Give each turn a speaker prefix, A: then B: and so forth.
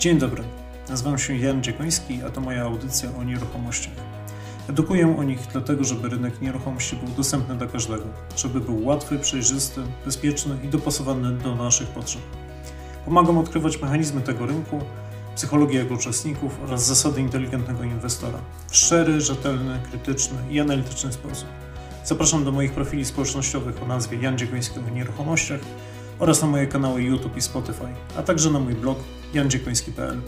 A: Dzień dobry, nazywam się Jan Dziekoński, a to moja audycja o nieruchomościach. Edukuję o nich dlatego, żeby rynek nieruchomości był dostępny dla każdego, żeby był łatwy, przejrzysty, bezpieczny i dopasowany do naszych potrzeb. Pomagam odkrywać mechanizmy tego rynku, psychologię jego uczestników oraz zasady inteligentnego inwestora w szczery, rzetelny, krytyczny i analityczny sposób. Zapraszam do moich profili społecznościowych o nazwie Jan Dziekoński o nieruchomościach oraz na moje kanały YouTube i Spotify, a także na mój blog jandziekoński.pl.